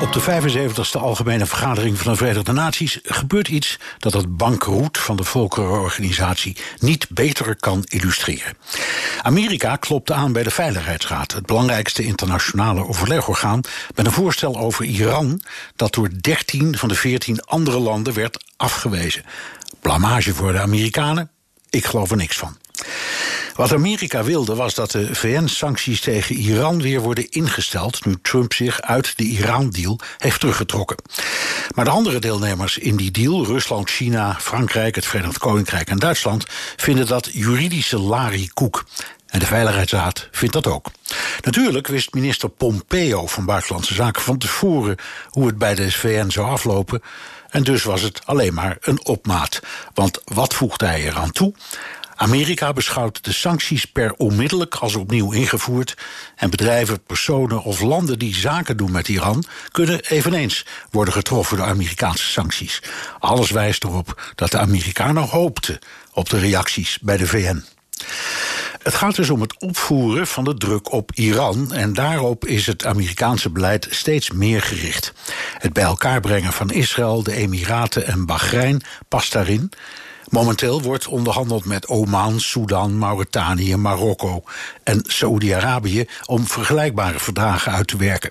Op de 75ste Algemene Vergadering van de Verenigde Naties gebeurt iets dat het bankroet van de Volkerenorganisatie niet beter kan illustreren. Amerika klopte aan bij de Veiligheidsraad, het belangrijkste internationale overlegorgaan, met een voorstel over Iran dat door 13 van de 14 andere landen werd afgewezen. Blamage voor de Amerikanen? Ik geloof er niks van. Wat Amerika wilde was dat de VN-sancties tegen Iran weer worden ingesteld nu Trump zich uit de Iran-deal heeft teruggetrokken. Maar de andere deelnemers in die deal, Rusland, China, Frankrijk, het Verenigd Koninkrijk en Duitsland, vinden dat juridische larikoek. En de Veiligheidsraad vindt dat ook. Natuurlijk wist minister Pompeo van Buitenlandse Zaken van tevoren hoe het bij de VN zou aflopen. En dus was het alleen maar een opmaat. Want wat voegde hij eraan toe? Amerika beschouwt de sancties per onmiddellijk als opnieuw ingevoerd. En bedrijven, personen of landen die zaken doen met Iran kunnen eveneens worden getroffen door Amerikaanse sancties. Alles wijst erop dat de Amerikanen hoopten op de reacties bij de VN. Het gaat dus om het opvoeren van de druk op Iran. En daarop is het Amerikaanse beleid steeds meer gericht. Het bij elkaar brengen van Israël, de Emiraten en Bahrein past daarin. Momenteel wordt onderhandeld met Oman, Sudan, Mauritanië, Marokko en Saoedi-Arabië om vergelijkbare verdragen uit te werken.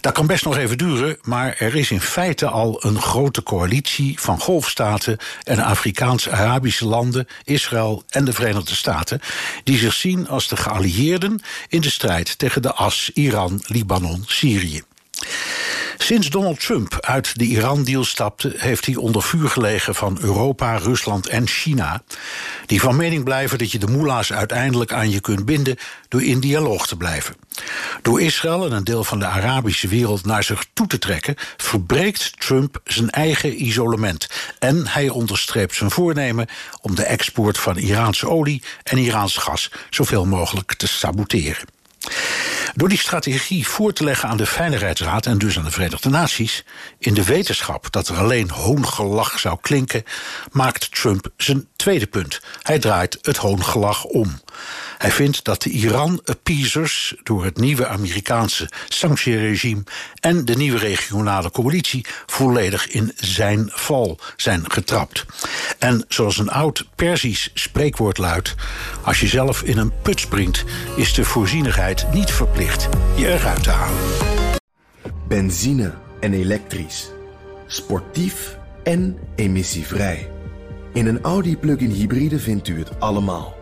Dat kan best nog even duren, maar er is in feite al een grote coalitie van golfstaten en Afrikaans-Arabische landen, Israël en de Verenigde Staten, die zich zien als de geallieerden in de strijd tegen de as Iran, Libanon, Syrië. Sinds Donald Trump uit de Iran-deal stapte, heeft hij onder vuur gelegen van Europa, Rusland en China. Die van mening blijven dat je de moela's uiteindelijk aan je kunt binden door in dialoog te blijven. Door Israël en een deel van de Arabische wereld naar zich toe te trekken, verbreekt Trump zijn eigen isolement. En hij onderstreept zijn voornemen om de export van Iraanse olie en Iraans gas zoveel mogelijk te saboteren. Door die strategie voor te leggen aan de Veiligheidsraad en dus aan de Verenigde Naties, in de wetenschap dat er alleen hoongelach zou klinken, maakt Trump zijn tweede punt. Hij draait het hoongelach om. Hij vindt dat de Iran-appeasers door het nieuwe Amerikaanse sanctieregime en de nieuwe regionale coalitie volledig in zijn val zijn getrapt. En zoals een oud Persisch spreekwoord luidt: als je zelf in een put springt, is de voorzienigheid niet verplicht je eruit te halen. Benzine en elektrisch. Sportief en emissievrij. In een Audi plug-in hybride vindt u het allemaal.